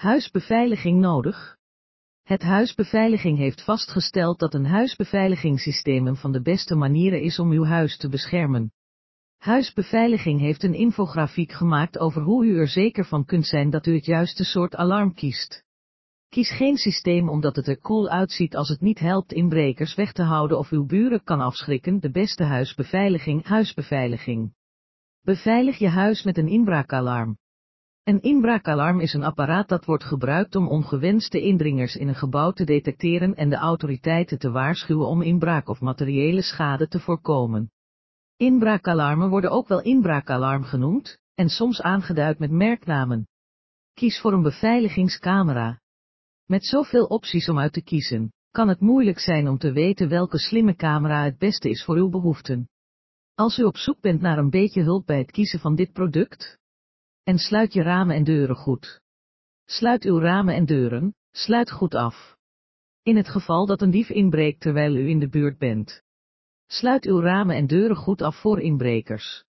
Huisbeveiliging nodig? Het huisbeveiliging heeft vastgesteld dat een huisbeveiligingssysteem een van de beste manieren is om uw huis te beschermen. Huisbeveiliging heeft een infografiek gemaakt over hoe u er zeker van kunt zijn dat u het juiste soort alarm kiest. Kies geen systeem omdat het er cool uitziet als het niet helpt inbrekers weg te houden of uw buren kan afschrikken. De beste huisbeveiliging, huisbeveiliging. Beveilig je huis met een inbraakalarm. Een inbraakalarm is een apparaat dat wordt gebruikt om ongewenste indringers in een gebouw te detecteren en de autoriteiten te waarschuwen om inbraak of materiële schade te voorkomen. Inbraakalarmen worden ook wel inbraakalarm genoemd, en soms aangeduid met merknamen. Kies voor een beveiligingscamera. Met zoveel opties om uit te kiezen, kan het moeilijk zijn om te weten welke slimme camera het beste is voor uw behoeften. Als u op zoek bent naar een beetje hulp bij het kiezen van dit product, en sluit je ramen en deuren goed. Sluit uw ramen en deuren, sluit goed af. In het geval dat een dief inbreekt terwijl u in de buurt bent. Sluit uw ramen en deuren goed af voor inbrekers.